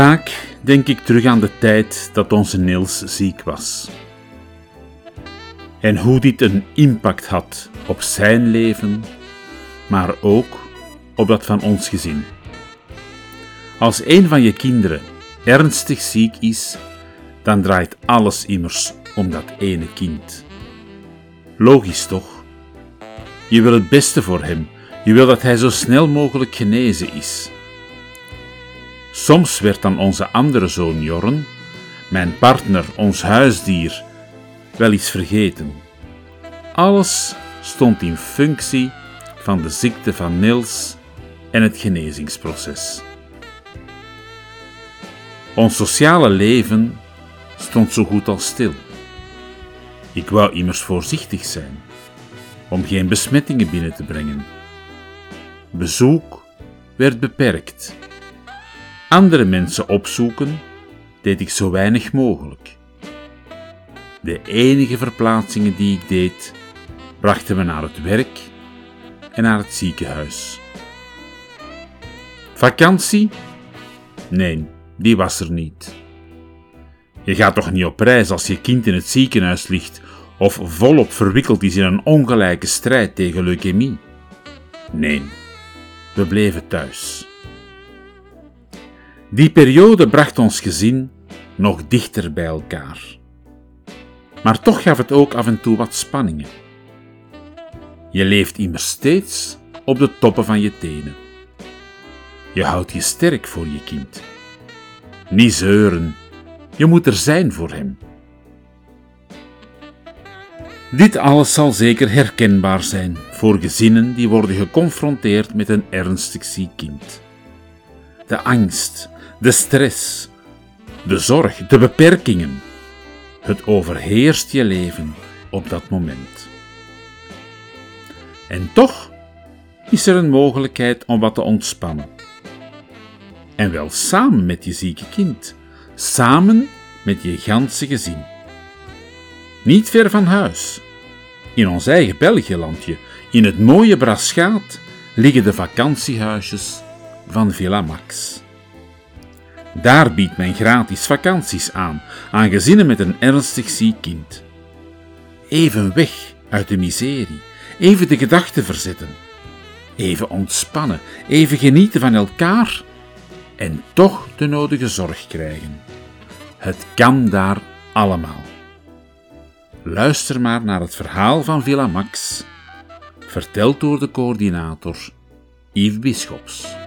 Vaak denk ik terug aan de tijd dat onze Niels ziek was. En hoe dit een impact had op zijn leven, maar ook op dat van ons gezin. Als een van je kinderen ernstig ziek is, dan draait alles immers om dat ene kind. Logisch toch? Je wil het beste voor hem. Je wil dat hij zo snel mogelijk genezen is. Soms werd dan onze andere zoon Jorn, mijn partner, ons huisdier, wel iets vergeten. Alles stond in functie van de ziekte van Niels en het genezingsproces. Ons sociale leven stond zo goed als stil. Ik wou immers voorzichtig zijn, om geen besmettingen binnen te brengen. Bezoek werd beperkt andere mensen opzoeken, deed ik zo weinig mogelijk. De enige verplaatsingen die ik deed, brachten me naar het werk en naar het ziekenhuis. Vakantie? Nee, die was er niet. Je gaat toch niet op reis als je kind in het ziekenhuis ligt of volop verwikkeld is in een ongelijke strijd tegen leukemie? Nee, we bleven thuis. Die periode bracht ons gezin nog dichter bij elkaar. Maar toch gaf het ook af en toe wat spanningen. Je leeft immers steeds op de toppen van je tenen. Je houdt je sterk voor je kind. Niet zeuren, je moet er zijn voor hem. Dit alles zal zeker herkenbaar zijn voor gezinnen die worden geconfronteerd met een ernstig ziek kind. De angst, de stress, de zorg, de beperkingen. Het overheerst je leven op dat moment. En toch is er een mogelijkheid om wat te ontspannen. En wel samen met je zieke kind, samen met je ganse gezin. Niet ver van huis, in ons eigen Belgiëlandje, in het mooie Braschaat, liggen de vakantiehuisjes van Villa Max. Daar biedt men gratis vakanties aan aan gezinnen met een ernstig ziek kind. Even weg uit de miserie, even de gedachten verzetten, even ontspannen, even genieten van elkaar en toch de nodige zorg krijgen. Het kan daar allemaal. Luister maar naar het verhaal van Villa Max, verteld door de coördinator Yves Bischops.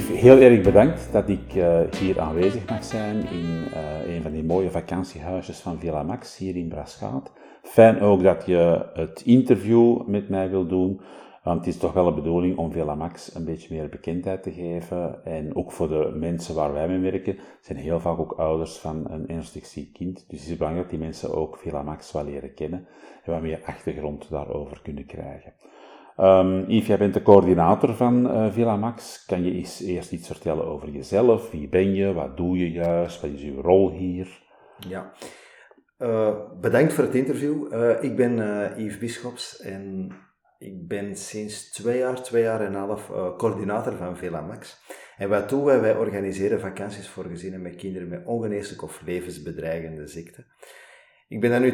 Heel erg bedankt dat ik uh, hier aanwezig mag zijn in uh, een van die mooie vakantiehuisjes van Villa Max hier in Braschaat. Fijn ook dat je het interview met mij wil doen, want het is toch wel de bedoeling om Villa Max een beetje meer bekendheid te geven. En ook voor de mensen waar wij mee werken, zijn heel vaak ook ouders van een ernstig ziek kind. Dus het is belangrijk dat die mensen ook Villa Max wel leren kennen en wat meer achtergrond daarover kunnen krijgen. Um, Yves, jij bent de coördinator van uh, Villa Max. Kan je eens eerst iets vertellen over jezelf? Wie ben je? Wat doe je juist? Wat is uw rol hier? Ja, uh, bedankt voor het interview. Uh, ik ben Yves Bischops en ik ben sinds twee jaar, twee jaar en een half coördinator van Villa Max. En wat doen wij? Wij organiseren vakanties voor gezinnen met kinderen met ongeneeslijke of levensbedreigende ziekten. Ik ben daar nu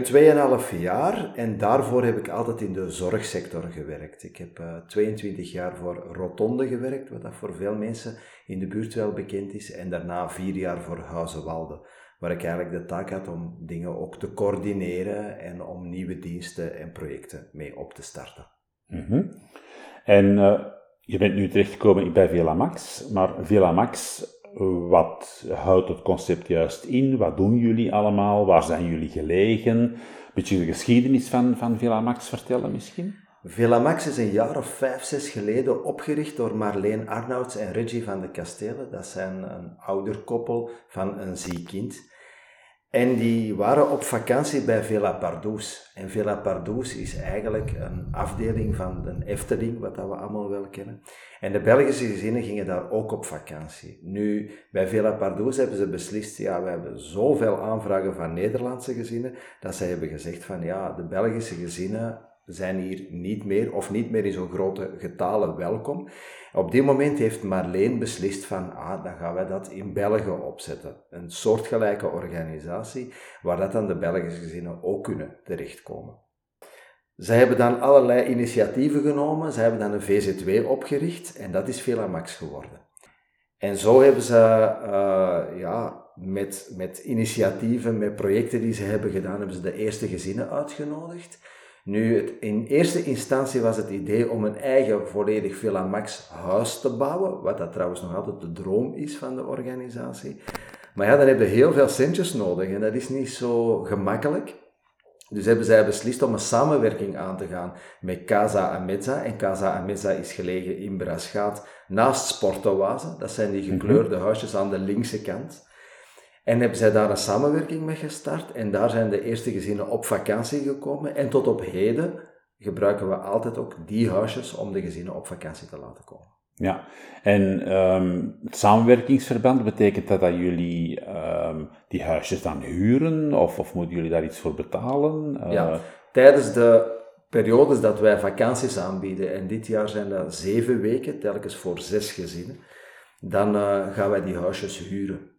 2,5 jaar en daarvoor heb ik altijd in de zorgsector gewerkt. Ik heb uh, eh, 22 jaar voor Rotonde gewerkt, wat dat voor veel mensen in de buurt wel bekend is. En daarna vier jaar voor Huizenwalde, waar ik eigenlijk de taak had om dingen ook te coördineren en om nieuwe diensten en projecten mee op te starten. Mm En uh, je bent nu terechtgekomen bij Villa Max, maar Villa Max wat houdt het concept juist in? Wat doen jullie allemaal? Waar zijn jullie gelegen? Een beetje de geschiedenis van, van Villa Max vertellen misschien? Villa Max is een jaar of vijf, zes geleden opgericht door Marleen Arnouds en Reggie van de Kastelen. Dat zijn een ouderkoppel van een ziek kind. En die waren op vakantie bij Villa Pardoes. En Villa Pardoes is eigenlijk een afdeling van de Efteling, wat dat we allemaal wel kennen. En de Belgische gezinnen gingen daar ook op vakantie. Nu, bij Villa Pardoes hebben ze beslist, ja, we hebben zoveel aanvragen van Nederlandse gezinnen, dat ze hebben gezegd van, ja, de Belgische gezinnen zijn hier niet meer, of niet meer in zo'n grote getalen welkom. Op dit moment heeft Marleen beslist van, ah, dan gaan wij dat in België opzetten. Een soortgelijke organisatie, waar dat dan de Belgische gezinnen ook kunnen terechtkomen. Zij hebben dan allerlei initiatieven genomen, zij hebben dan een VZW opgericht en dat is Velamax geworden. En zo hebben ze uh, ja, met, met initiatieven, met projecten die ze hebben gedaan, hebben ze de eerste gezinnen uitgenodigd. Nu, het, in eerste instantie was het idee om een eigen volledig Villa Max huis te bouwen, wat dat trouwens nog altijd de droom is van de organisatie. Maar ja, dan heb je heel veel centjes nodig en dat is niet zo gemakkelijk. Dus hebben zij beslist om een samenwerking aan te gaan met Casa Amezza. En Casa Amezza is gelegen in Braschaat naast Sportoase. Dat zijn die gekleurde mhm. huisjes aan de linkse kant. En hebben zij daar een samenwerking mee gestart en daar zijn de eerste gezinnen op vakantie gekomen. En tot op heden gebruiken we altijd ook die huisjes om de gezinnen op vakantie te laten komen. Ja, en um, het samenwerkingsverband, betekent dat dat jullie um, die huisjes dan huren of, of moeten jullie daar iets voor betalen? Uh... Ja, tijdens de periodes dat wij vakanties aanbieden, en dit jaar zijn dat zeven weken, telkens voor zes gezinnen, dan uh, gaan wij die huisjes huren.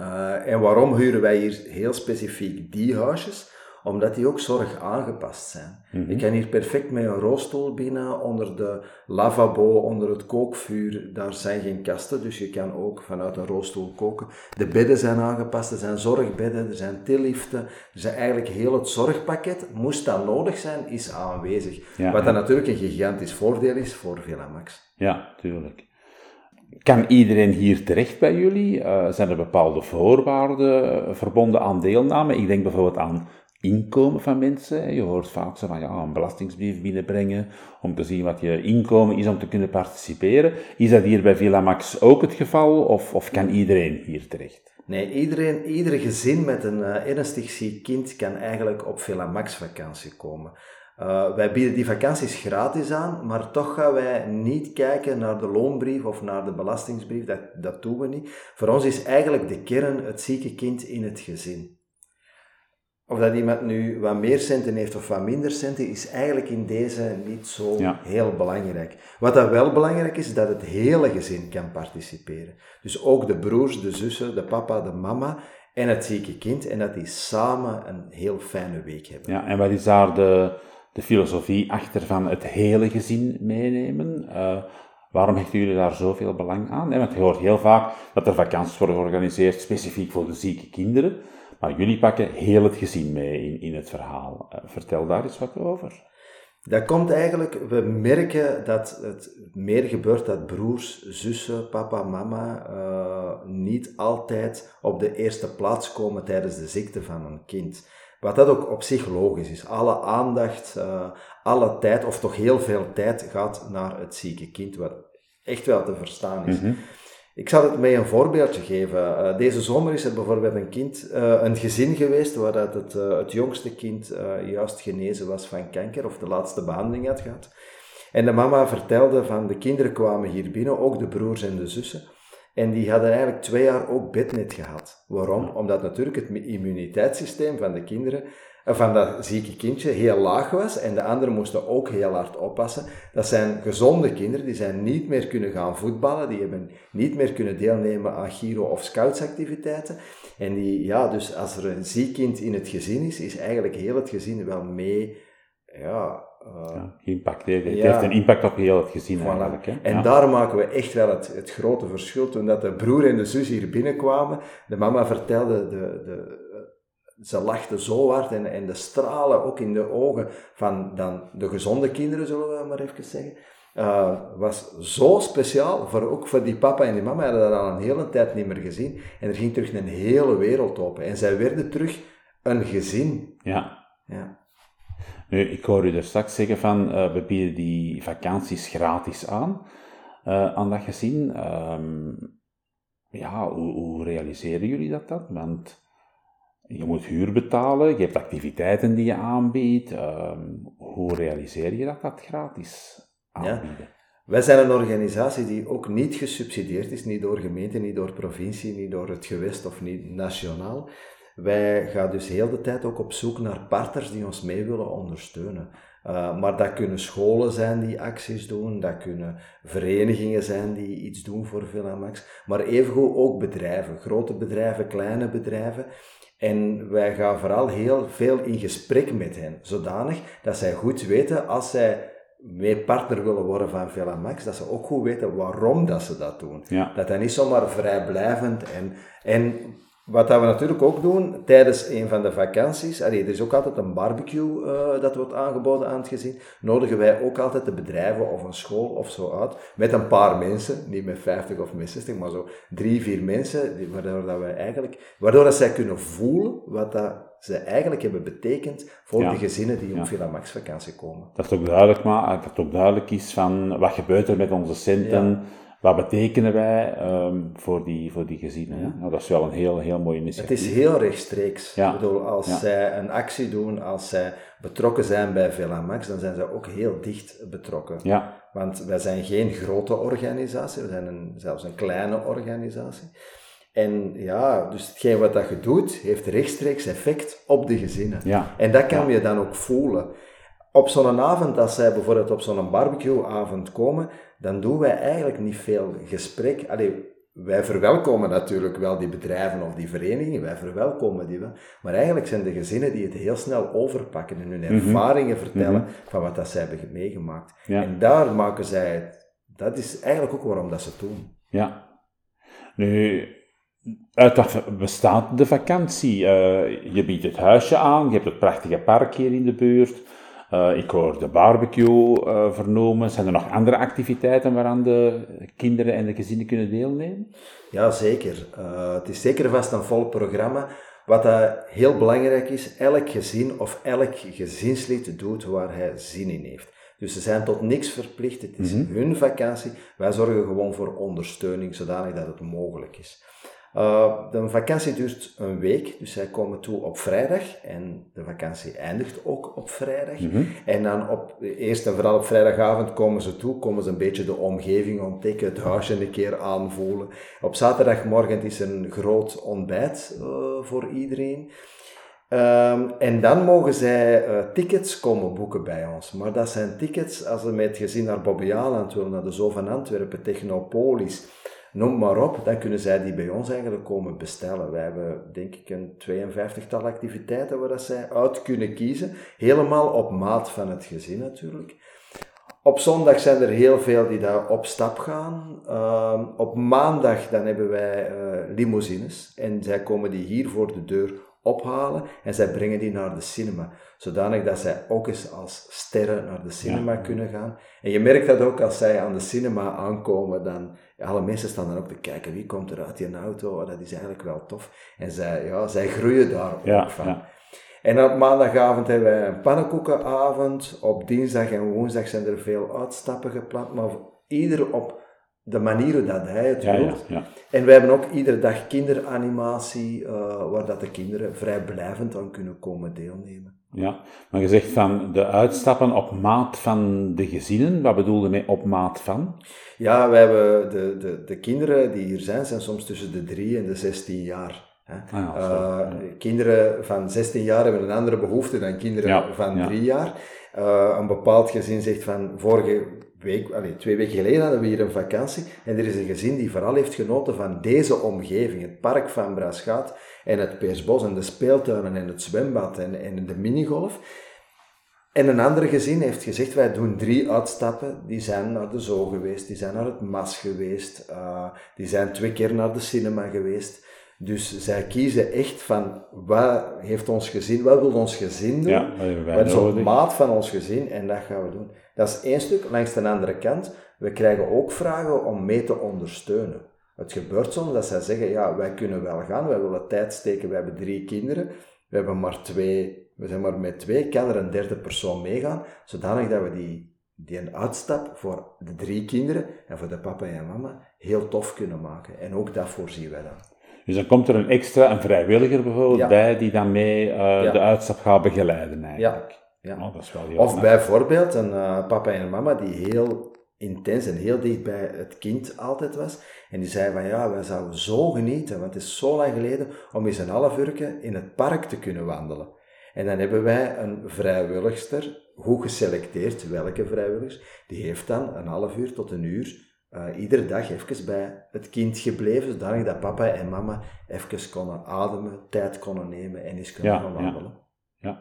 Uh, en waarom huren wij hier heel specifiek die huisjes? Omdat die ook zorg aangepast zijn. Mm Ik kan hier perfect met een rolstoel binnen, onder de lavabo, onder het kookvuur. Daar zijn geen kasten, dus je kan ook vanuit een rolstoel koken. De bedden zijn aangepast, er zijn zorgbedden, er zijn tilliften. Er zijn eigenlijk heel het zorgpakket, moest dat nodig zijn, is aanwezig. Wat dan natuurlijk een gigantisch voordeel is voor Max. Ja, tuurlijk. Kan iedereen hier terecht bij jullie? Uh, zijn er bepaalde voorwaarden eh, verbonden aan deelname? Ik denk bijvoorbeeld aan inkomen van mensen. Je hoort vaak van ja, een belastingsbrief binnenbrengen om te zien wat je inkomen is om te kunnen participeren. Is dat hier bij Villa Max ook het geval of, of kan iedereen hier terecht? Nee, iedereen, ieder gezin met een uh, ernstig ziek kind kan eigenlijk op Villa Max vakantie komen. Uh, wij bieden die vakanties gratis aan, maar toch gaan wij niet kijken naar de loonbrief of naar de belastingsbrief. Dat, dat doen we niet. Voor ons is eigenlijk de kern het zieke kind in het gezin. Of dat iemand nu wat meer centen heeft of wat minder centen, is eigenlijk in deze niet zo heel belangrijk. Wat dat wel belangrijk is, is dat het hele gezin kan participeren. Dus ook de broers, de zussen, de papa, de mama en het zieke kind. En dat die samen een heel fijne week hebben. Ja, en wat is daar de, de filosofie achter van het hele gezin meenemen? Uh, waarom hechten jullie daar zoveel belang aan? Want je hoort heel vaak dat er vakanties worden georganiseerd specifiek voor de zieke kinderen. Maar jullie pakken heel het gezin mee in, in het verhaal. Uh, vertel daar eens wat over. Dat komt eigenlijk, we merken dat het meer gebeurt dat broers, zussen, papa, mama uh, niet altijd op de eerste plaats komen tijdens de ziekte van een kind. Wat dat ook op zich logisch is. Alle aandacht, uh, alle tijd, of toch heel veel tijd gaat naar het zieke kind, wat echt wel te verstaan is. Mm ik zal het met een voorbeeldje geven. Uh, deze zomer is er bijvoorbeeld een kind, uh, een gezin geweest waar dat het, uh, het jongste kind juist genezen was van kanker of de laatste behandeling had gehad. En de mama vertelde van de kinderen kwamen hier binnen, ook de broers en de zussen. En die hadden eigenlijk twee jaar ook bednet gehad. Waarom? Omdat natuurlijk het immuniteitssysteem van de kinderen, eh, van dat zieke kindje, heel laag was. En de anderen moesten ook heel hard oppassen. Dat zijn gezonde kinderen, die zijn niet meer kunnen gaan voetballen. Die hebben niet meer kunnen deelnemen aan Giro- of scoutsactiviteiten. En die, ja, dus als er een ziek kind in het gezin is, is eigenlijk heel het gezin wel mee, ja, uh, ja, geïmpacteerd. Het heeft een impact op heel het gezin eigenlijk. Hè? En daar maken we echt wel het, het grote verschil. Toen dat de broer en de zus hier binnenkwamen, de mama vertelde, de, de, ze lachten zo hard en, en de stralen ook in de ogen van dan de gezonde kinderen, zullen we maar even zeggen. Uh, was zo speciaal, voor, ook voor die papa en die mama hadden dat al een hele tijd niet meer gezien. En er ging terug een hele wereld open. En zij werden terug een gezin. Ja. ja. Nu, ik hoor u er straks zeggen van, uh, we bieden die vakanties gratis aan, uh, aan dat gezin. Um, ja, hoe, hoe, realiseren jullie dat dan? Want je moet huur betalen, je hebt activiteiten die je aanbiedt. Um, hoe realiseer je dat dat gratis aanbieden? Ja. Wij zijn een organisatie die ook niet gesubsidieerd is, niet door gemeente, niet door provincie, niet door het gewest of niet nationaal. Wij gaan dus heel de tijd ook op zoek naar partners die ons mee willen ondersteunen. Uh, maar dat kunnen scholen zijn die acties doen, dat kunnen verenigingen zijn die iets doen voor Max, maar evengoed ook bedrijven, grote bedrijven, kleine bedrijven. En wij gaan vooral heel veel in gesprek met hen, zodanig dat zij goed weten als zij mee partner willen worden van Velamax, dat ze ook goed weten waarom dat ze dat doen. Ja. Dat dat niet zomaar vrijblijvend en, en wat dat we natuurlijk ook doen tijdens een van de vakanties, allee, er is ook altijd een barbecue uh, dat wordt aangeboden aan het gezin, nodigen wij ook altijd de bedrijven of een school of zo uit, met een paar mensen, niet met 50 of met 60, maar zo drie, vier mensen, waardoor dat wij eigenlijk, waardoor dat zij kunnen voelen wat dat ze eigenlijk hebben betekend voor de gezinnen die op ja. Max vakantie komen. Dat het ook duidelijk, maar, dat het ook duidelijk is van wat gebeurt er met onze centen, wat betekenen wij um, voor, die, voor die gezinnen? Nou, dat is wel een heel, heel mooi initiatief. Het is heel rechtstreeks. Ja. Ik bedoel, als zij een actie doen, als zij betrokken zijn bij Max, dan zijn zij ook heel dicht betrokken. Ja. Want wij zijn geen grote organisatie, we zijn een, zelfs een kleine organisatie. En ja, dus hetgeen wat dat je doet, heeft rechtstreeks effect op de gezinnen. Ja. En dat kan je dan ook voelen. Op zo'n avond, als zij bijvoorbeeld op zo'n barbecueavond komen, dan doen wij eigenlijk niet veel gesprek. Allee, wij verwelkomen natuurlijk wel die bedrijven of die verenigingen, wij verwelkomen die wel. Maar eigenlijk zijn de gezinnen die het heel snel overpakken en hun mhm. ervaringen vertellen mhm. van wat dat zij hebben meegemaakt. En daar maken zij het. Dat is eigenlijk ook waarom dat ze het doen. Ja. Nu, uit bestaat de vakantie? Uh, je biedt het huisje aan, je hebt het prachtige park hier in de buurt. Uh, ik hoor de barbecue uh, vernomen. Zijn er nog andere activiteiten waaraan de kinderen en de gezinnen kunnen deelnemen? Ja, zeker. Uh, het is zeker vast een vol programma. Wat dat heel belangrijk is, elk gezin of elk gezinslid doet waar hij zin in heeft. Dus ze zijn tot niks verplicht. Het is mm hun vakantie. Wij zorgen gewoon voor ondersteuning, zodanig dat het mogelijk is. Uh, de vakantie duurt een week, dus zij komen toe op vrijdag en de vakantie eindigt ook op vrijdag. Mhm. En dan op, eerst en vooral op vrijdagavond komen ze toe, komen ze een beetje de omgeving ontdekken, het huisje een keer aanvoelen. Op zaterdagmorgen is er een groot ontbijt uh, voor iedereen. Um, en dan mogen zij uh, tickets komen boeken bij ons. Maar dat zijn tickets als ze met het gezin naar Bobbejaanland willen, naar de Zoo van Antwerpen, Technopolis noem maar op, dan kunnen zij die bij ons eigenlijk komen bestellen. Wij hebben denk ik een 52-tal activiteiten waar dat zij uit kunnen kiezen. Helemaal op maat van het gezin natuurlijk. Op zondag zijn er heel veel die daar op stap gaan. Uh, op maandag dan hebben wij uh, limousines en zij komen die hier voor de deur ophalen en zij brengen die naar de cinema. Zodanig dat zij ook eens als sterren naar de cinema kunnen gaan. En je merkt dat ook als zij aan de cinema aankomen, dan alle mensen staan dan ook te kijken wie komt er uit die auto. Oh, dat is eigenlijk wel tof. En zij, ja, zij groeien daar ook van. En op maandagavond hebben wij een pannenkoekenavond. Op dinsdag en woensdag zijn er veel uitstappen gepland. Maar ieder op de manier hoe dat hij het Ja, ja, wil. ja. En wij hebben ook iedere dag kinderanimatie, eh, waar dat de kinderen vrijblijvend aan kunnen komen deelnemen. Ja, maar je zegt van de uitstappen op maat van de gezinnen. Wat bedoel je met op maat van? Ja, wij hebben de, de, de kinderen die hier zijn, zijn soms tussen de 3 en de 16 jaar. Hè. Ah ja, Eh, Kinderen van 16 jaar hebben een andere behoefte dan kinderen Ja, van ja. 3 jaar. Eh, een bepaald gezin zegt van vorige twee weken geleden hadden we hier een vakantie en er is een gezin die vooral heeft genoten van deze omgeving, het park van Braschaat en het Peersbos en de speeltuinen en het zwembad en, en de minigolf. En een ander gezin heeft gezegd, wij doen drie uitstappen. Die zijn naar de zoo geweest, die zijn naar het MAS geweest, eh, die zijn twee keer naar de cinema geweest. Dus zij kiezen echt van, wat heeft ons gezin, wat wil ons gezin doen? Ja, wat is op maat van ons gezin en dat gaan we doen. Dat is één stuk. Langs de andere kant, we krijgen ook vragen om mee te ondersteunen. Het gebeurt soms dat zij zeggen, ja, wij kunnen wel gaan, wij willen tijd steken, we hebben drie kinderen, we hebben maar twee, we zijn maar met twee, kan er een derde persoon meegaan, zodanig dat we die, die een uitstap voor de drie kinderen en voor de papa en mama heel tof kunnen maken. En ook dat voorzien wij dan. Dus dan komt er een extra, een vrijwilliger bijvoorbeeld Ja. bij, die dan mee eh, Ja. de uitstap gaat begeleiden eigenlijk. Ja. Oh, dat is wel heel Of bijvoorbeeld een eh, papa en een mama die heel intens en heel dicht bij het kind altijd was. En die zei van ja, wij zouden zo genieten, want het is zo lang geleden om eens een half uurtje in het park te kunnen wandelen. En dan hebben wij een vrijwilligster, goed geselecteerd, welke vrijwilligers, die heeft dan een half uur tot een uur eh, iedere dag even bij het kind gebleven, zodanig dat papa en mama even konden ademen, tijd konden nemen en eens kunnen Ja, gaan ja. wandelen. Ja.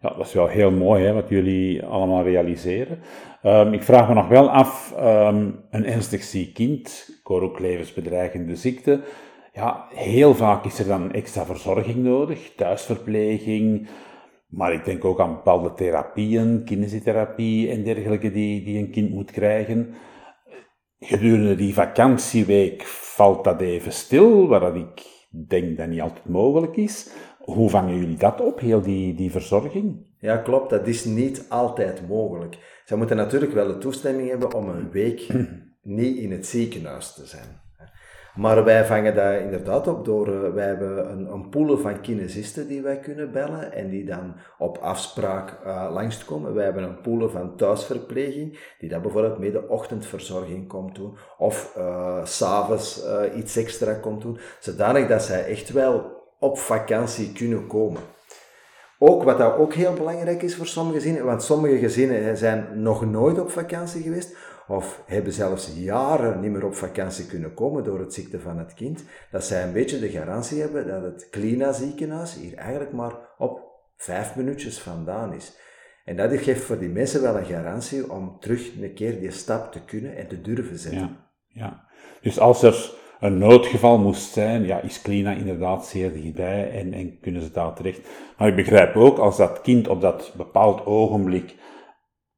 ja, dat is wel heel mooi hè, wat jullie allemaal realiseren. Ehm, ik vraag me nog wel af, ehm, een ernstig ziek kind, ik hoor ook levensbedreigende ziekte. Ja, heel vaak is er dan extra verzorging nodig, thuisverpleging, maar ik denk ook aan bepaalde therapieën, kinesietherapie en dergelijke die, die een kind moet krijgen. Gedurende die vakantieweek valt dat even stil, waar dat ik denk dat niet altijd mogelijk is. Hoe vangen jullie dat op, heel die, die verzorging? Ja, klopt. Dat is niet altijd mogelijk. Ze moeten natuurlijk wel de toestemming hebben om een week niet in het ziekenhuis te zijn. Maar wij vangen dat inderdaad op door, eh, wij hebben een, een pool van kinesisten die wij kunnen bellen en die dan op afspraak eh langskomen. Wij hebben een pool van thuisverpleging, die dat bijvoorbeeld met ochtendverzorging komt doen, of s s'avonds iets extra komt doen, zodanig dat zij echt wel op vakantie kunnen komen. Ook wat dat ook heel belangrijk is voor sommige gezinnen, want sommige gezinnen zijn nog nooit op vakantie geweest, of hebben zelfs jaren niet meer op vakantie kunnen komen door het ziekte van het kind, dat zij een beetje de garantie hebben dat het Klina ziekenhuis hier eigenlijk maar op vijf minuutjes vandaan is. En dat geeft voor die mensen wel een garantie om terug een keer die stap te kunnen en te durven zetten. Ja, ja. Dus als er een noodgeval moest zijn, ja, is Klina inderdaad zeer dichtbij en, en kunnen ze daar terecht. Maar ik begrijp ook, als dat kind op dat bepaald ogenblik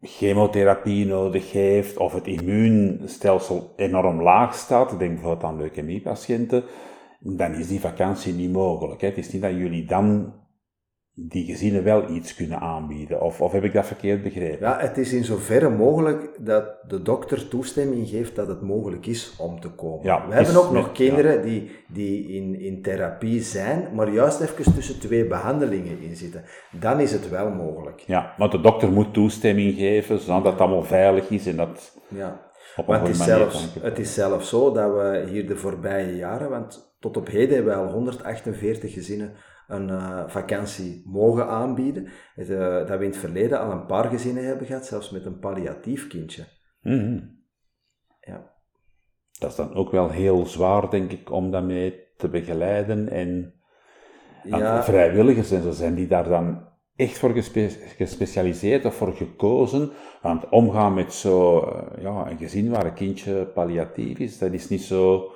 chemotherapie nodig heeft, of het immuunstelsel enorm laag staat, denk bijvoorbeeld aan leukemiepatiënten, dan is die vakantie niet mogelijk. Hè. Het is niet dat jullie dan die gezinnen wel iets kunnen aanbieden, of, of heb ik dat verkeerd begrepen? Ja, het is in zoverre mogelijk dat de dokter toestemming geeft dat het mogelijk is om te komen. Ja, We hebben ook nog kinderen die, die in, in therapie zijn, maar juist even tussen twee behandelingen in zitten. Dan is het wel mogelijk. Ja, maar de dokter moet toestemming geven, zodat het allemaal veilig is en dat Ja. Want het is, zelfs, het is zelfs zo dat we hier de voorbije jaren, want tot op heden hebben we al 148 gezinnen een eh, vakantie mogen aanbieden. Het, eh, dat we in het verleden al een paar gezinnen hebben gehad, zelfs met een palliatief kindje. Mhm. Ja. Dat is dan ook wel heel zwaar, denk ik, om dat mee te begeleiden. En Ja, vrijwilligers en zo zijn die daar dan echt voor gespe- gespecialiseerd of voor gekozen. Want omgaan met zo, eh, ja, een gezin waar een kindje palliatief is, dat is niet zo,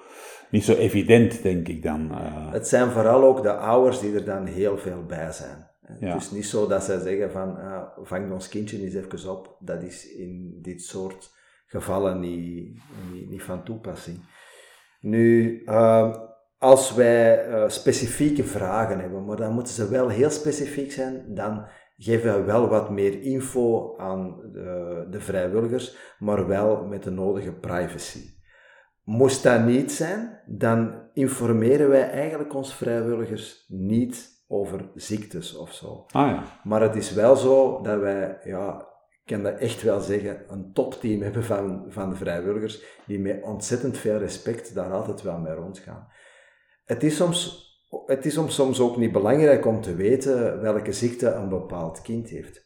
niet zo evident, denk ik dan. eh. Het zijn vooral ook de ouders die er dan heel veel bij zijn. Ja. Het is niet zo dat zij zeggen van, ah, vang ons kindje eens even op. Dat is in dit soort gevallen niet, niet, niet van toepassing. Nu, eh, als wij eh, specifieke vragen hebben, maar dan moeten ze wel heel specifiek zijn, dan geven we wel wat meer info aan de, de vrijwilligers, maar wel met de nodige privacy. Moest dat niet zijn, dan informeren wij eigenlijk ons vrijwilligers niet over ziektes of zo. Ah ja. Maar het is wel zo dat wij, ja, ik kan dat echt wel zeggen, een topteam hebben van, van de vrijwilligers die met ontzettend veel respect daar altijd wel mee rondgaan. Het is soms, het is soms ook niet belangrijk om te weten welke ziekte een bepaald kind heeft.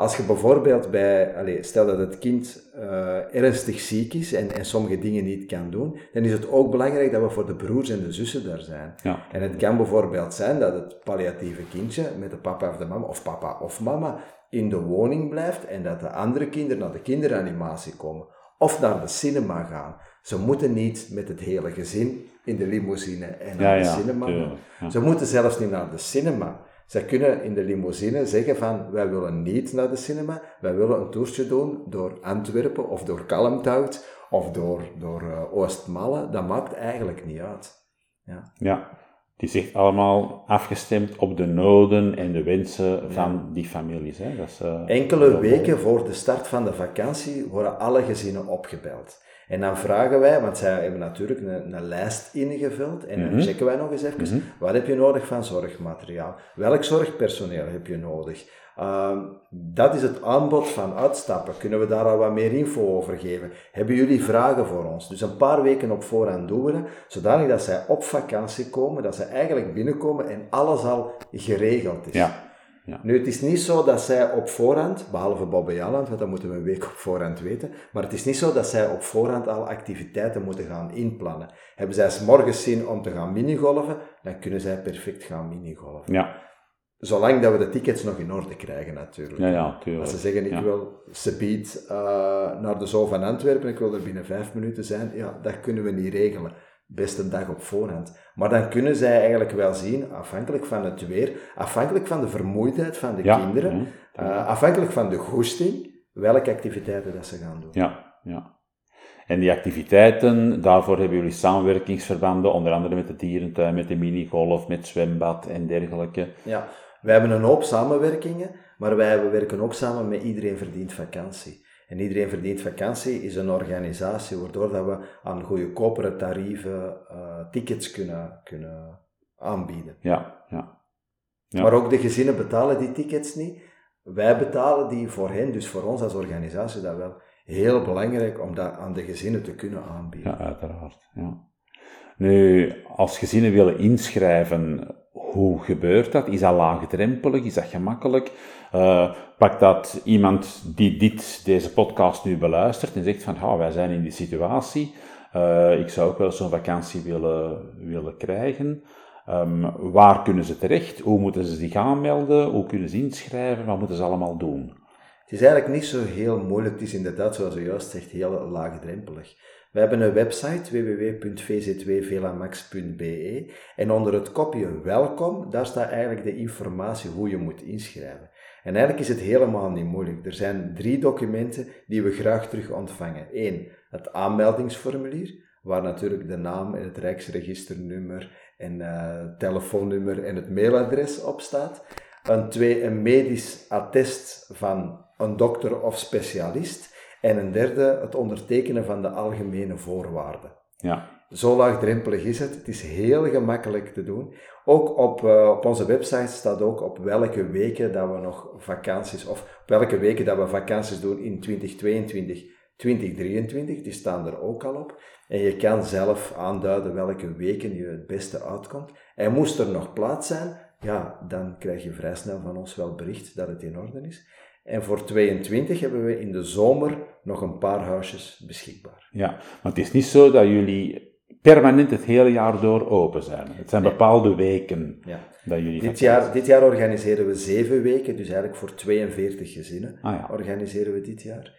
Als je bijvoorbeeld bij, allez, stel dat het kind uh, ernstig ziek is en, en sommige dingen niet kan doen, dan is het ook belangrijk dat we voor de broers en de zussen daar zijn. Ja. En het kan bijvoorbeeld zijn dat het palliatieve kindje met de papa of de mama, of papa of mama, in de woning blijft en dat de andere kinderen naar de kinderanimatie komen. Of naar de cinema gaan. Ze moeten niet met het hele gezin in de limousine en naar Ja, de ja, cinema tuurlijk, gaan. Ze moeten zelfs niet naar de cinema. Zij kunnen in de limousine zeggen van, wij willen niet naar de cinema, wij willen een toertje doen door Antwerpen of door Kalmthout of door, door uh, Oostmalle. Dat maakt eigenlijk niet uit. Ja. Ja. Het is echt allemaal afgestemd op de noden en de wensen van die families. Hè? Dat is, eh, Enkele weken voor de start van de vakantie worden alle gezinnen opgebeld. En dan vragen wij, want zij hebben natuurlijk een, een lijst ingevuld, en dan Mhm. checken wij nog eens even, wat heb je nodig van zorgmateriaal? Welk zorgpersoneel heb je nodig? Ehm, dat is het aanbod van uitstappen. Kunnen we daar al wat meer info over geven? Hebben jullie vragen voor ons? Dus een paar weken op voorhand doen we dat, zodanig dat zij op vakantie komen, dat zij eigenlijk binnenkomen en alles al geregeld is. Ja. Ja. Nu, het is niet zo dat zij op voorhand, behalve Bob Jalland, want dat moeten we een week op voorhand weten, maar het is niet zo dat zij op voorhand al activiteiten moeten gaan inplannen. Hebben zij 's morgens zin om te gaan minigolven, dan kunnen zij perfect gaan minigolven. Ja. Zolang dat we de tickets nog in orde krijgen, natuurlijk. Ja, ja, tuurlijk. Als ze zeggen, ik Ja. wil subiet uh, naar de Zoo van Antwerpen, ik wil er binnen vijf minuten zijn, ja, dat kunnen we niet regelen. Best een dag op voorhand. Maar dan kunnen zij eigenlijk wel zien, afhankelijk van het weer, afhankelijk van de vermoeidheid van de Ja, kinderen, ja, uh, afhankelijk van de goesting, welke activiteiten dat ze gaan doen. Ja, ja. En die activiteiten, daarvoor hebben jullie samenwerkingsverbanden, onder andere met de dierentuin, met de minigolf, met zwembad en dergelijke. Ja, wij hebben een hoop samenwerkingen, maar wij werken ook samen met Iedereen Verdient Vakantie. En Iedereen Verdient Vakantie is een organisatie waardoor dat we aan goedkopere tarieven uh, tickets kunnen, kunnen aanbieden. Ja, ja. Ja. Maar ook de gezinnen betalen die tickets niet. Wij betalen die voor hen, dus voor ons als organisatie dat wel heel belangrijk om dat aan de gezinnen te kunnen aanbieden. Ja, uiteraard. Ja. Nu, als gezinnen willen inschrijven, hoe gebeurt dat? Is dat laagdrempelig? Is dat gemakkelijk? Uh, pak dat iemand die dit, deze podcast nu beluistert en zegt van, wij zijn in die situatie, uh, ik zou ook wel zo'n vakantie willen, willen krijgen. Um, waar kunnen ze terecht? Hoe moeten ze zich aanmelden? Hoe kunnen ze inschrijven? Wat moeten ze allemaal doen? Het is eigenlijk niet zo heel moeilijk. Het is inderdaad, zoals u juist zegt, heel laagdrempelig. We hebben een website www.vz2velamax.be en onder het kopje welkom, daar staat eigenlijk de informatie hoe je moet inschrijven. En eigenlijk is het helemaal niet moeilijk. Er zijn drie documenten die we graag terug ontvangen. Eén, het aanmeldingsformulier, waar natuurlijk de naam en het rijksregisternummer en uh, telefoonnummer en het mailadres op staat. Een twee, een medisch attest van een dokter of specialist. En een derde, het ondertekenen van de algemene voorwaarden. Ja. Zo laagdrempelig is het. Het is heel gemakkelijk te doen. Ook op, uh, op onze website staat ook op welke weken dat we nog vakanties, of op welke weken dat we vakanties doen in 2022, 2023. Die staan er ook al op. En je kan zelf aanduiden welke weken je het beste uitkomt. En moest er nog plaats zijn, ja, dan krijg je vrij snel van ons wel bericht dat het in orde is. En voor 22 hebben we in de zomer nog een paar huisjes beschikbaar. Ja, maar het is niet zo dat jullie permanent het hele jaar door open zijn. Het zijn bepaalde weken ja. dat jullie dit jaar, dit jaar organiseren we zeven weken, dus eigenlijk voor 42 gezinnen ah, ja. organiseren we dit jaar.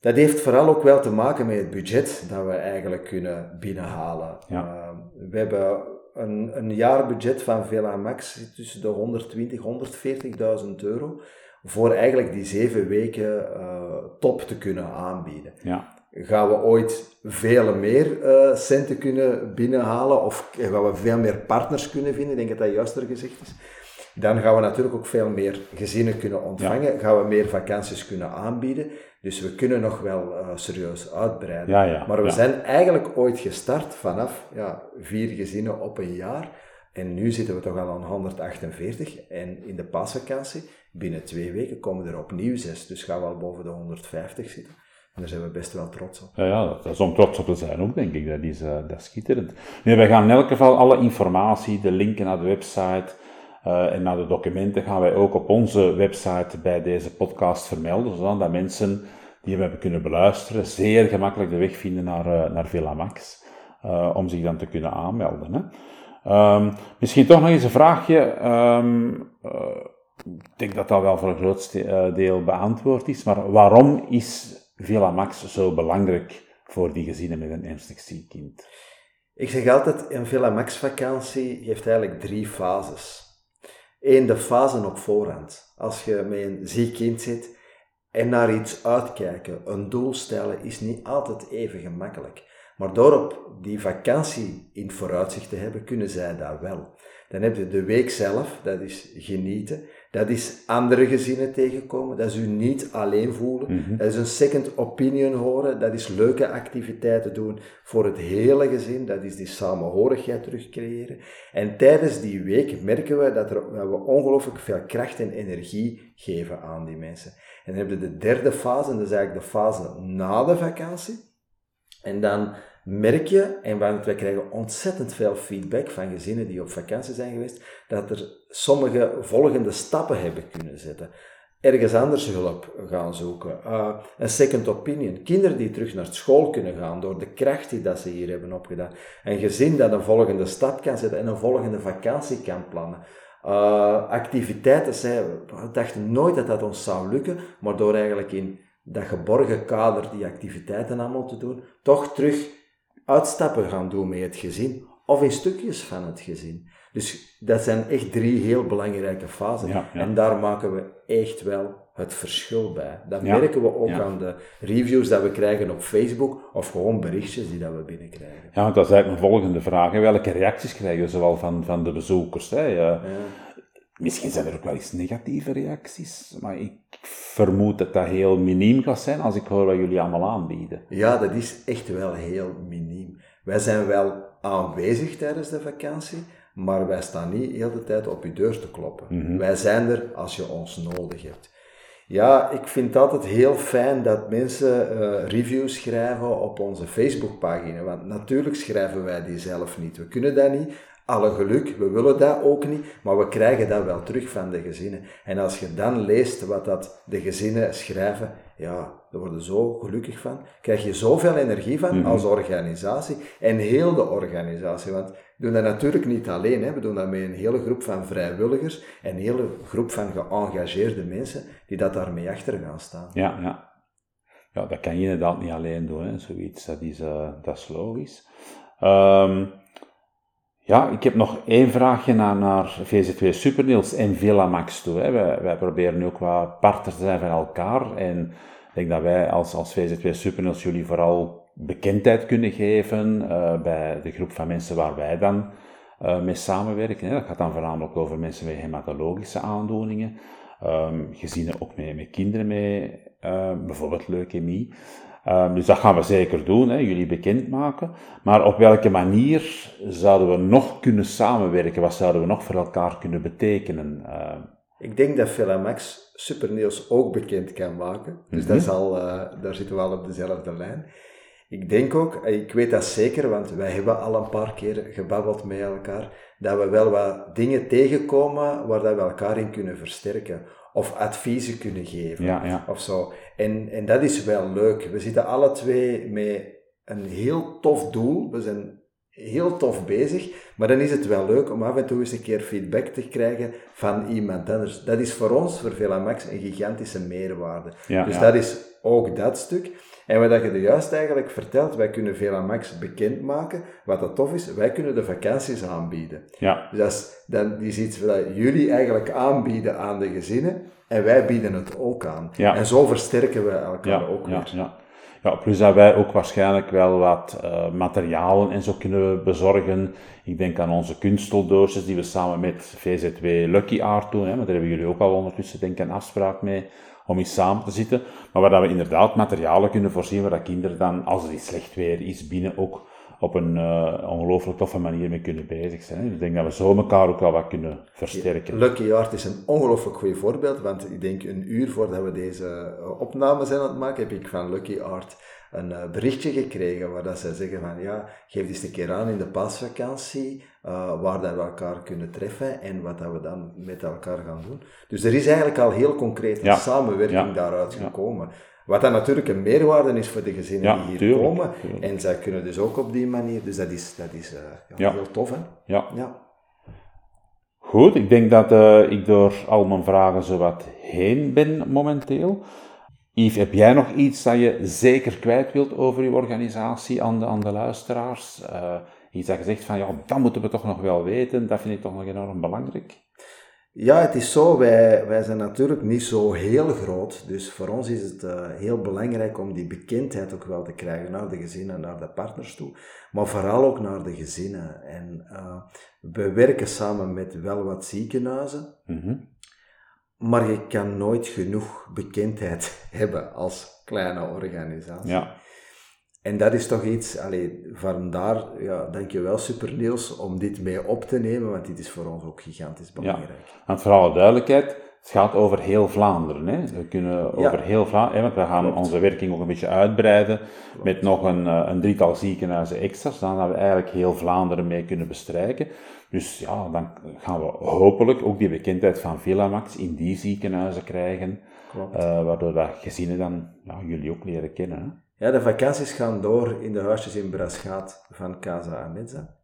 Dat heeft vooral ook wel te maken met het budget dat we eigenlijk kunnen binnenhalen. Ja. Uh, we hebben een, een jaarbudget van Vela Max tussen de 120 140.000 euro voor eigenlijk die zeven weken uh, top te kunnen aanbieden. Ja. Gaan we ooit veel meer uh, centen kunnen binnenhalen of gaan we veel meer partners kunnen vinden, ik denk dat dat juister gezegd is. Dan gaan we natuurlijk ook veel meer gezinnen kunnen ontvangen, ja. gaan we meer vakanties kunnen aanbieden. Dus we kunnen nog wel uh, serieus uitbreiden. Ja, ja, maar we zijn eigenlijk ooit gestart vanaf ja, vier gezinnen op een jaar. En nu zitten we toch al aan 148. En in de paasvakantie, binnen twee weken, komen er opnieuw zes. Dus gaan we al boven de 150 zitten. En daar zijn we best wel trots op. Ja, ja dat is om trots op te zijn ook, denk ik. Dat is, uh, dat is schitterend. Nee, wij gaan in elk geval alle informatie, de linken naar de website uh, en naar de documenten, gaan wij ook op onze website bij deze podcast vermelden, zodat mensen die we hebben kunnen beluisteren, zeer gemakkelijk de weg vinden naar, uh, naar Villa Max, om zich dan te kunnen aanmelden. Hè. Um, misschien toch nog eens een vraagje. Um, ik denk dat dat wel voor een groot deel beantwoord is, maar waarom is Villa Max zo belangrijk voor die gezinnen met een ernstig ziek kind? Ik zeg altijd, een Villa Max vakantie heeft eigenlijk drie fases. Eén, de fase op voorhand. Als je met een ziek kind zit en naar iets uitkijken, een doel stellen, is niet altijd even gemakkelijk. Maar door op die vakantie in vooruitzicht te hebben, kunnen zij daar wel. Dan heb je de week zelf, dat is genieten. Dat is andere gezinnen tegenkomen. Dat is u niet alleen voelen. Mhm. Dat is een second opinion horen. Dat is leuke activiteiten doen voor het hele gezin. Dat is die samenhorigheid terugcreëren. En tijdens die week merken we dat, er, dat we ongelooflijk veel kracht en energie geven aan die mensen. En dan heb je de derde fase, en dat is eigenlijk de fase na de vakantie. En dan merk je, en want wij krijgen ontzettend veel feedback van gezinnen die op vakantie zijn geweest, dat er sommige volgende stappen hebben kunnen zetten. Ergens anders hulp gaan zoeken. Uh, een second opinion. Kinderen die terug naar school kunnen gaan door de kracht die dat ze hier hebben opgedaan. Een gezin dat een volgende stap kan zetten en een volgende vakantie kan plannen. Uh, activiteiten, zij, we dachten nooit dat dat ons zou lukken, maar door eigenlijk in dat geborgen kader die activiteiten allemaal te doen, toch terug uitstappen gaan doen met het gezin of in stukjes van het gezin. Dus dat zijn echt drie heel belangrijke fasen. Ja, ja. En daar maken we echt wel het verschil bij. Dat Ja, merken we ook aan de reviews dat we krijgen op Facebook of gewoon berichtjes die dat we binnenkrijgen. Ja, want dat is eigenlijk mijn volgende vraag. Welke reacties krijgen we zowel van, van de bezoekers? Hè? Misschien zijn er ook wel eens negatieve reacties, maar ik vermoed dat dat heel miniem gaat zijn als ik hoor wat jullie allemaal aanbieden. Ja, dat is echt wel heel miniem. Wij zijn wel aanwezig tijdens de vakantie, maar wij staan niet heel de tijd op je deur te kloppen. Wij zijn er als je ons nodig hebt. Ja, ik vind het altijd heel fijn dat mensen eh, reviews schrijven op onze Facebookpagina, want natuurlijk schrijven wij die zelf niet. We kunnen dat niet. Alle geluk, we willen dat ook niet, maar we krijgen dat wel terug van de gezinnen. En als je dan leest wat dat de gezinnen schrijven, ja, daar worden zo gelukkig van. Krijg je zoveel energie van als organisatie en heel de organisatie. Want we doen dat natuurlijk niet alleen, hè. we doen dat met een hele groep van vrijwilligers en een hele groep van geëngageerde mensen die dat daarmee achter gaan staan. Ja, ja. Ja, dat kan je inderdaad niet alleen doen, hè. zoiets, dat is, eh, dat is logisch. Ehm, ja, ik heb nog één vraagje naar, naar VZ2 Superniels en Villa Max toe. Hè. Wij, proberen nu ook wat partners te zijn van elkaar en ik denk dat wij als, als VZ2 Superniels jullie vooral bekendheid kunnen geven eh, bij de groep van mensen waar wij dan eh, mee samenwerken. Hè. Dat gaat dan voornamelijk over mensen met hematologische aandoeningen, Ehm, gezinnen ook met, met kinderen met eh, bijvoorbeeld leukemie. Ehm, dus dat gaan we zeker doen, hè, jullie bekendmaken. Maar op welke manier zouden we nog kunnen samenwerken? Wat zouden we nog voor elkaar kunnen betekenen? Ehm, Ik denk dat Velamax Supernieuws ook bekend kan maken. Dus dat is al, eh, daar zitten we al op dezelfde lijn. Ik denk ook, eh, ik weet dat zeker, want wij hebben al een paar keer gebabbeld met elkaar, dat we wel wat dingen tegenkomen waar dat we elkaar in kunnen versterken. Of adviezen kunnen geven. Ja, ja. Of zo. En, en dat is wel leuk. We zitten alle twee met een heel tof doel. We zijn heel tof bezig. Maar dan is het wel leuk om af en toe eens een keer feedback te krijgen van iemand anders. Dat is voor ons, voor Velamax, een gigantische meerwaarde. Ja, dus dat is ook dat stuk. En wat dat je er juist eigenlijk vertelt, wij kunnen Velamax bekendmaken. Wat dat tof is, wij kunnen de vakanties aanbieden. ja, Dus dat is, dan is iets wat jullie eigenlijk aanbieden aan de gezinnen. En wij bieden het ook aan. Ja. En zo versterken we elkaar ja, ook ja, weer. ja. Ja, plus dat wij ook waarschijnlijk wel wat eh, materialen en zo kunnen bezorgen. Ik denk aan onze kunsteldoosjes die we samen met VZW Lucky Art doen. Hè, maar daar hebben jullie ook al ondertussen denk ik een afspraak mee om eens samen te zitten. Maar waar dat we inderdaad materialen kunnen voorzien waar dat kinderen dan, als het slecht weer is, binnen ook op een uh, ongelooflijk toffe manier mee kunnen bezig zijn. Ik denk dat we zo elkaar ook wel wat kunnen versterken. Lucky Art is een ongelooflijk goed voorbeeld, want ik denk een uur voordat we deze uh, opname zijn aan het maken, heb ik van Lucky Art een uh, berichtje gekregen waar dat ze zeggen van ja, geef eens een keer aan in de paasvakantie waar dat we elkaar kunnen treffen en wat dat we dan met elkaar gaan doen. Dus er is eigenlijk al heel concreet een samenwerking daaruit gekomen. Wat dan natuurlijk een meerwaarde is voor de gezinnen die hier komen. En zij kunnen dus ook op die manier, dus dat is, dat is uh, ja, heel tof hè. Ja. ja. Goed, ik denk dat uh, ik door al mijn vragen zo wat heen ben momenteel. Yves, heb jij nog iets dat je zeker kwijt wilt over je organisatie aan de, aan de luisteraars? Uh, iets dat je zegt van, ja, dat moeten we toch nog wel weten, dat vind ik toch nog enorm belangrijk. Ja, het is zo. Wij, wij zijn natuurlijk niet zo heel groot. Dus voor ons is het uh, heel belangrijk om die bekendheid ook wel te krijgen naar de gezinnen, naar de partners toe. Maar vooral ook naar de gezinnen. En uh, we werken samen met wel wat ziekenhuizen. Mm Maar je kan nooit genoeg bekendheid hebben als kleine organisatie. Ja. En dat is toch iets, allee, vandaar, ja, dankjewel Super Niels om dit mee op te nemen, want dit is voor ons ook gigantisch belangrijk. Ja, want voor alle duidelijkheid, het gaat over heel Vlaanderen. Hè? We kunnen over heel Vlaanderen, want we gaan onze werking ook een beetje uitbreiden met nog een, eh, een drietal ziekenhuizen extra, zodat we eigenlijk heel Vlaanderen mee kunnen bestrijken. Dus ja, dan gaan we hopelijk ook die bekendheid van Villamax in die ziekenhuizen krijgen, uh, waardoor dat gezinnen dan ja, jullie ook leren kennen. Hè? Ja, de vakanties gaan door in de huisjes in Braschaat van Casa Amezza.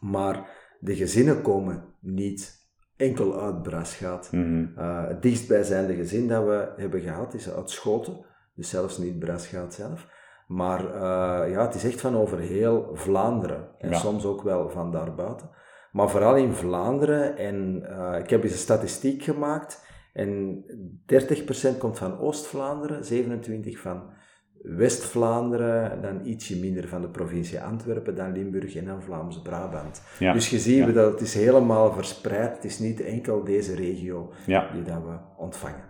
Maar de gezinnen komen niet enkel uit Braschaat. Mm uh, het dichtstbijzijnde gezin dat we hebben gehad is uit Schoten. Dus zelfs niet Braschaat zelf. Maar uh, ja, het is echt van over heel Vlaanderen. En soms ook wel van daarbuiten. Maar vooral in Vlaanderen. En uh, ik heb eens een statistiek gemaakt. En 30% komt van Oost-Vlaanderen, 27% van West-Vlaanderen, dan ietsje minder van de provincie Antwerpen, dan Limburg en dan Vlaams-Brabant. dus je ziet dat het is helemaal verspreid. Het is niet enkel deze regio die dat we ontvangen.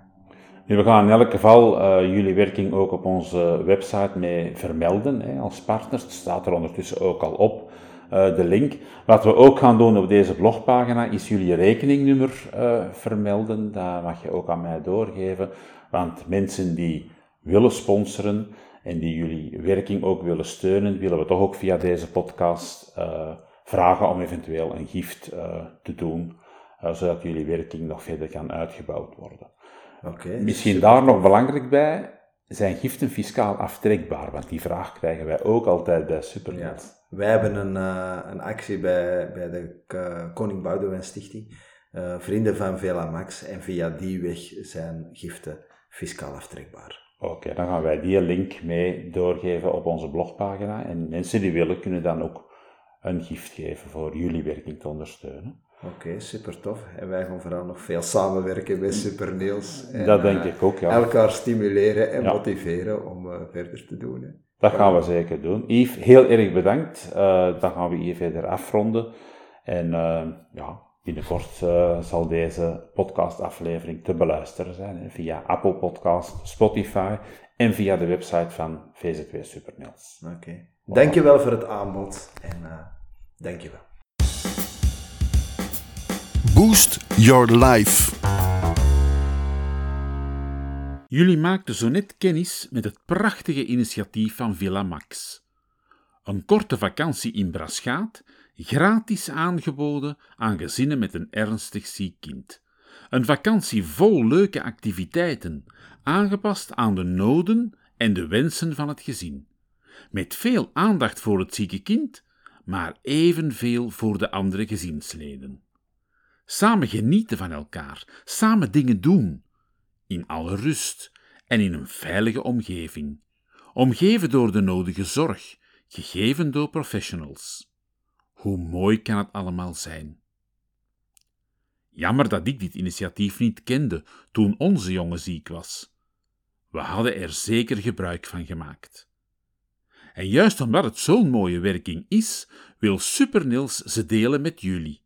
we gaan in elk geval uh, jullie werking ook op onze website mee vermelden hè, als partners. Het staat er ondertussen ook al op, uh, de link. Wat we ook gaan doen op deze blogpagina is jullie rekeningnummer uh, vermelden. Dat mag je ook aan mij doorgeven, want mensen die willen sponsoren en die jullie werking ook willen steunen, willen we toch ook via deze podcast uh, vragen om eventueel een gift uh, te doen, uh, zodat jullie werking nog verder kan uitgebouwd worden. Okay, Misschien daar nog belangrijk bij, zijn giften fiscaal aftrekbaar? Want die vraag krijgen wij ook altijd bij Supernet. Ja, wij hebben een, een actie bij, bij de Koning Boudewijn Stichting, Vrienden van Vela Max, en via die weg zijn giften fiscaal aftrekbaar. Oké, dan gaan wij die link mee doorgeven op onze blogpagina. En mensen die willen, kunnen dan ook een gift geven voor jullie werking te ondersteunen. Oké, super tof. En wij gaan vooral nog veel samenwerken met Super Niels. En, dat denk ik ook, ja. Elkaar stimuleren en motiveren om uh, verder te doen. Hè. Dat gaan we zeker doen. Yves, heel erg bedankt. Uh, dan gaan we hier verder afronden. En ja, Binnenkort uh, zal deze podcastaflevering te beluisteren zijn via Apple Podcast, Spotify en via de website van VZW Supermails. Oké. Okay. Dankjewel voor het aanbod en uh, dankjewel. Boost Your Life. Jullie maakten zo net kennis met het prachtige initiatief van Villa Max. Een korte vakantie in Braschaat gratis aangeboden aan gezinnen met een ernstig ziek kind. Een vakantie vol leuke activiteiten, aangepast aan de noden en de wensen van het gezin. Met veel aandacht voor het zieke kind, maar evenveel voor de andere gezinsleden. Samen genieten van elkaar, samen dingen doen, in alle rust en in een veilige omgeving, omgeven door de nodige zorg, gegeven door professionals. Hoe mooi kan het allemaal zijn? Jammer dat ik dit initiatief niet kende toen onze jongen ziek was. We hadden er zeker gebruik van gemaakt. En juist omdat het zo'n mooie werking is, wil Super Nils ze delen met jullie.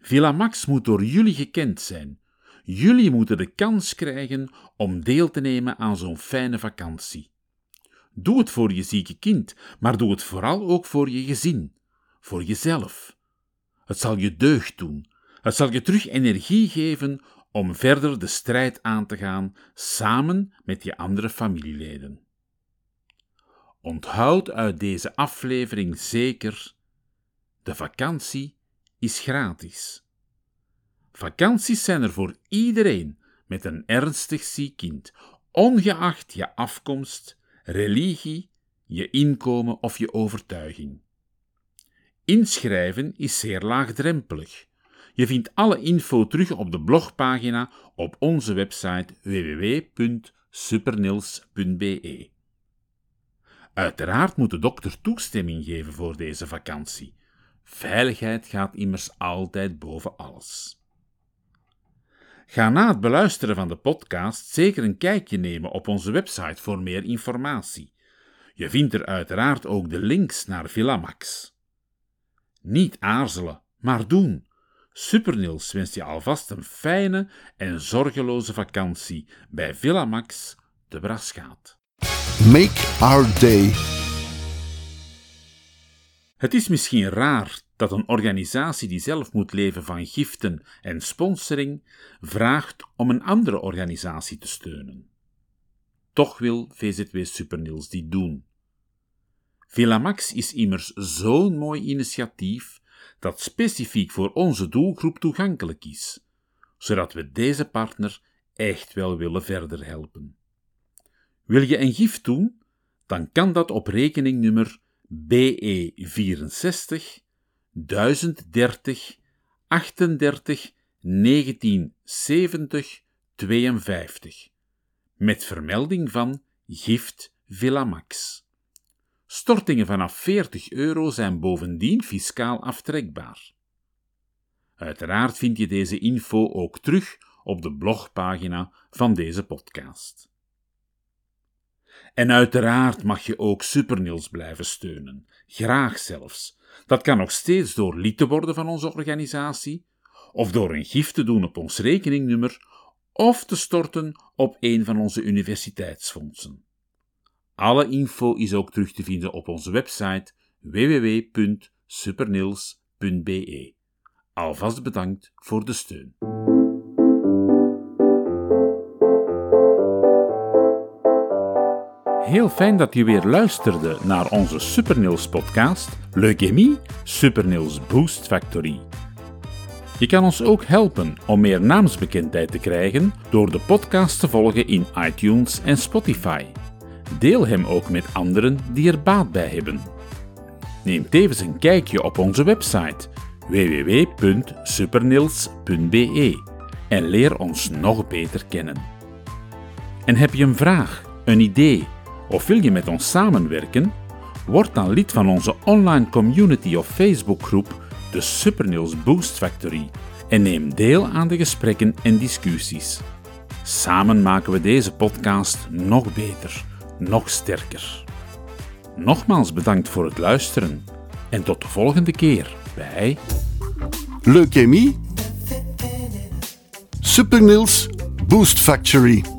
Villa Max moet door jullie gekend zijn. Jullie moeten de kans krijgen om deel te nemen aan zo'n fijne vakantie. Doe het voor je zieke kind, maar doe het vooral ook voor je gezin, voor jezelf. Het zal je deugd doen. Het zal je terug energie geven om verder de strijd aan te gaan samen met je andere familieleden. Onthoud uit deze aflevering zeker: de vakantie is gratis. Vakanties zijn er voor iedereen met een ernstig ziek kind, ongeacht je afkomst, religie, je inkomen of je overtuiging. Inschrijven is zeer laagdrempelig. Je vindt alle info terug op de blogpagina op onze website www.supernils.be. Uiteraard moet de dokter toestemming geven voor deze vakantie. Veiligheid gaat immers altijd boven alles. Ga na het beluisteren van de podcast zeker een kijkje nemen op onze website voor meer informatie. Je vindt er uiteraard ook de links naar Villamax. Niet aarzelen, maar doen. Supernils wenst je alvast een fijne en zorgeloze vakantie bij Villamax de Braschaat. Make our day. Het is misschien raar dat een organisatie die zelf moet leven van giften en sponsoring vraagt om een andere organisatie te steunen. Toch wil VZW Supernils dit doen. Villamax is immers zo'n mooi initiatief dat specifiek voor onze doelgroep toegankelijk is, zodat we deze partner echt wel willen verder helpen. Wil je een gift doen? Dan kan dat op rekeningnummer BE64 1030 38 1970 52 met vermelding van gift Villamax. Stortingen vanaf 40 euro zijn bovendien fiscaal aftrekbaar. Uiteraard vind je deze info ook terug op de blogpagina van deze podcast. En uiteraard mag je ook Supernils blijven steunen, graag zelfs. Dat kan nog steeds door lid te worden van onze organisatie, of door een gift te doen op ons rekeningnummer, of te storten op een van onze universiteitsfondsen. Alle info is ook terug te vinden op onze website www.supernils.be. Alvast bedankt voor de steun. Heel fijn dat je weer luisterde naar onze Supernils podcast Leukemie Supernils Boost Factory. Je kan ons ook helpen om meer naamsbekendheid te krijgen door de podcast te volgen in iTunes en Spotify. Deel hem ook met anderen die er baat bij hebben. Neem tevens een kijkje op onze website www.supernils.be en leer ons nog beter kennen. En heb je een vraag, een idee of wil je met ons samenwerken? Word dan lid van onze online community of Facebookgroep, de Supernils Boost Factory, en neem deel aan de gesprekken en discussies. Samen maken we deze podcast nog beter, nog sterker. Nogmaals bedankt voor het luisteren en tot de volgende keer bij Leukemie. Supernils Boost Factory.